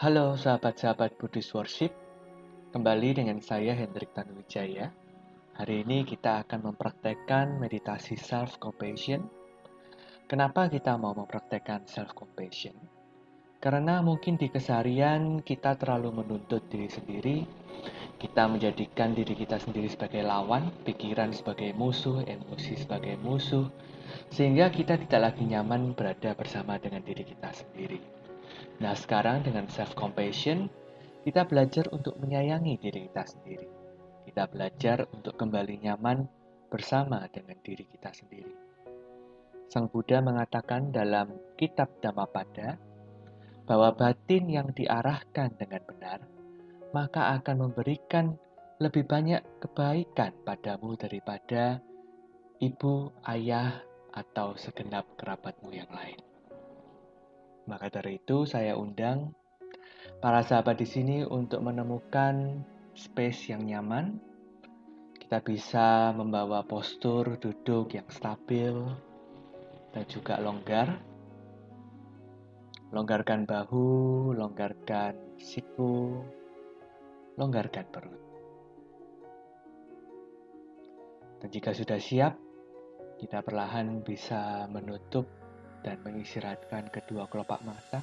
Halo sahabat-sahabat Buddhist Worship, kembali dengan saya Hendrik Tanuwijaya. Hari ini kita akan mempraktekkan meditasi self-compassion. Kenapa kita mau mempraktekkan self-compassion? Karena mungkin di keseharian kita terlalu menuntut diri sendiri, kita menjadikan diri kita sendiri sebagai lawan, pikiran sebagai musuh, emosi sebagai musuh, sehingga kita tidak lagi nyaman berada bersama dengan diri kita sendiri. Nah, sekarang dengan self-compassion, kita belajar untuk menyayangi diri kita sendiri. Kita belajar untuk kembali nyaman bersama dengan diri kita sendiri. Sang Buddha mengatakan dalam kitab Dhammapada bahwa batin yang diarahkan dengan benar maka akan memberikan lebih banyak kebaikan padamu daripada ibu, ayah, atau segenap kerabatmu yang lain. Maka dari itu saya undang para sahabat di sini untuk menemukan space yang nyaman. Kita bisa membawa postur duduk yang stabil dan juga longgar. Longgarkan bahu, longgarkan siku, longgarkan perut. Dan jika sudah siap, kita perlahan bisa menutup dan mengistirahatkan kedua kelopak mata.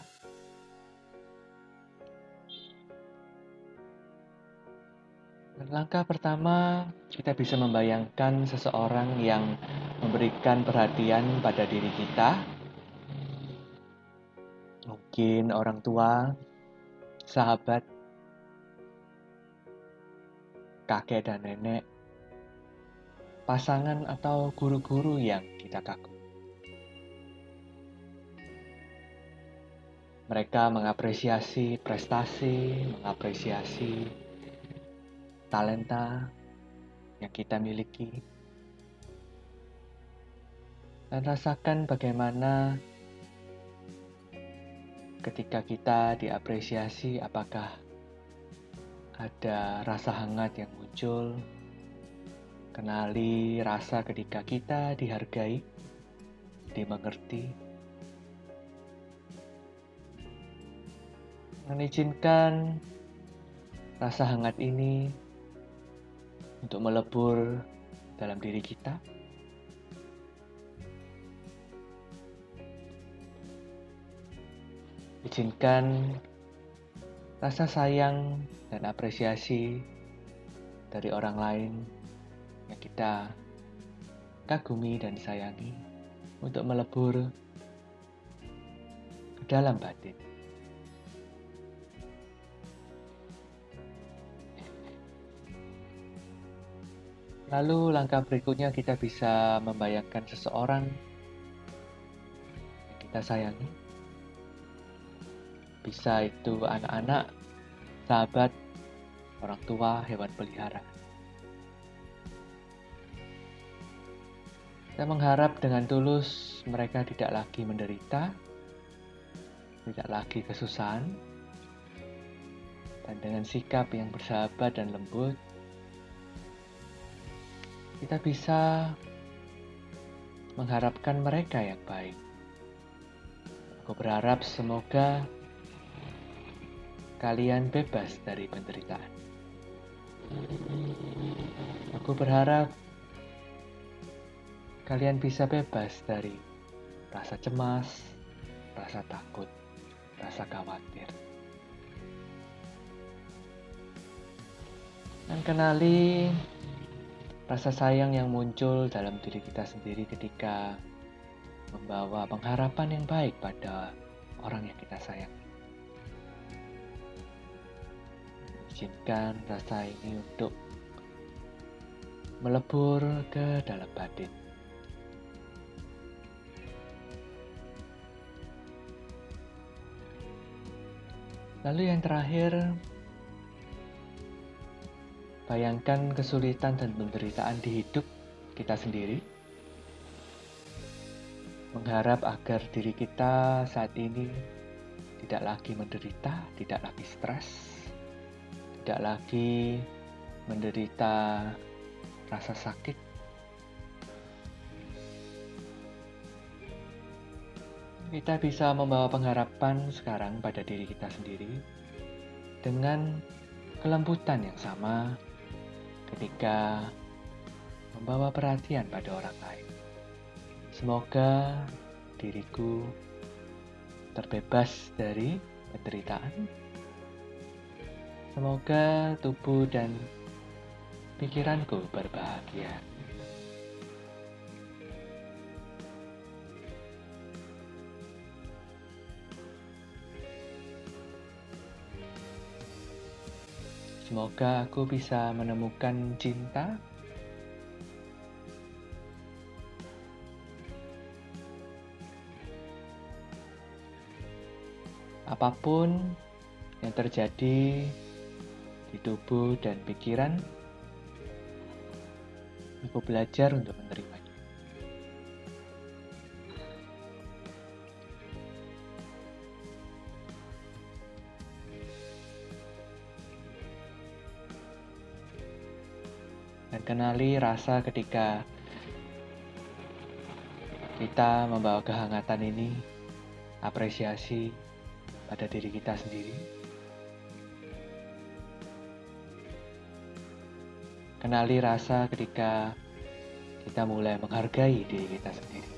Langkah pertama, kita bisa membayangkan seseorang yang memberikan perhatian pada diri kita. Mungkin orang tua, sahabat, kakek dan nenek, pasangan atau guru-guru yang kita kagumi. Mereka mengapresiasi prestasi, mengapresiasi talenta yang kita miliki, dan rasakan bagaimana ketika kita diapresiasi, apakah ada rasa hangat yang muncul. Kenali rasa ketika kita dihargai, dimengerti, mengizinkan rasa hangat ini untuk melebur dalam diri kita. Izinkan rasa sayang dan apresiasi dari orang lain yang kita kagumi dan sayangi untuk melebur ke dalam batin. Lalu langkah berikutnya kita bisa membayangkan seseorang yang kita sayangi. Bisa itu anak-anak, sahabat, orang tua, hewan pelihara. Kita mengharap dengan tulus mereka tidak lagi menderita, tidak lagi kesusahan, dan dengan sikap yang bersahabat dan lembut, kita bisa mengharapkan mereka yang baik. Aku berharap semoga kalian bebas dari penderitaan. Aku berharap kalian bisa bebas dari rasa cemas, rasa takut, rasa khawatir. Dan kenali rasa sayang yang muncul dalam diri kita sendiri ketika membawa pengharapan yang baik pada orang yang kita sayang. Izinkan rasa ini untuk melebur ke dalam batin. Lalu yang terakhir, Bayangkan kesulitan dan penderitaan di hidup kita sendiri. Mengharap agar diri kita saat ini tidak lagi menderita, tidak lagi stres, tidak lagi menderita rasa sakit. Kita bisa membawa pengharapan sekarang pada diri kita sendiri dengan kelembutan yang sama ketika membawa perhatian pada orang lain. Semoga diriku terbebas dari penderitaan. Semoga tubuh dan pikiranku berbahagia. Semoga aku bisa menemukan cinta. Apa pun yang terjadi di tubuh dan pikiran, aku belajar untuk menerimanya. Dan kenali rasa ketika kita membawa kehangatan ini, apresiasi pada diri kita sendiri. Kenali rasa ketika kita mulai menghargai diri kita sendiri.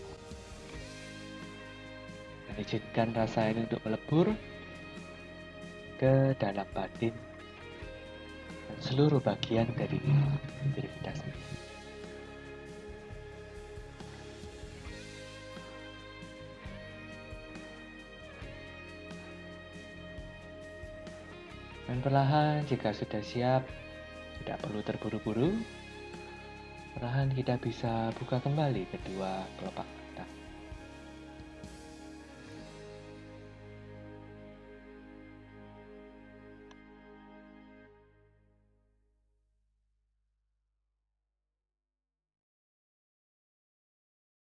Dan izinkan rasa ini untuk melebur ke dalam batin seluruh bagian dari diri kita sendiri. Dan perlahan jika sudah siap, tidak perlu terburu-buru, perlahan kita bisa buka kembali kedua kelopak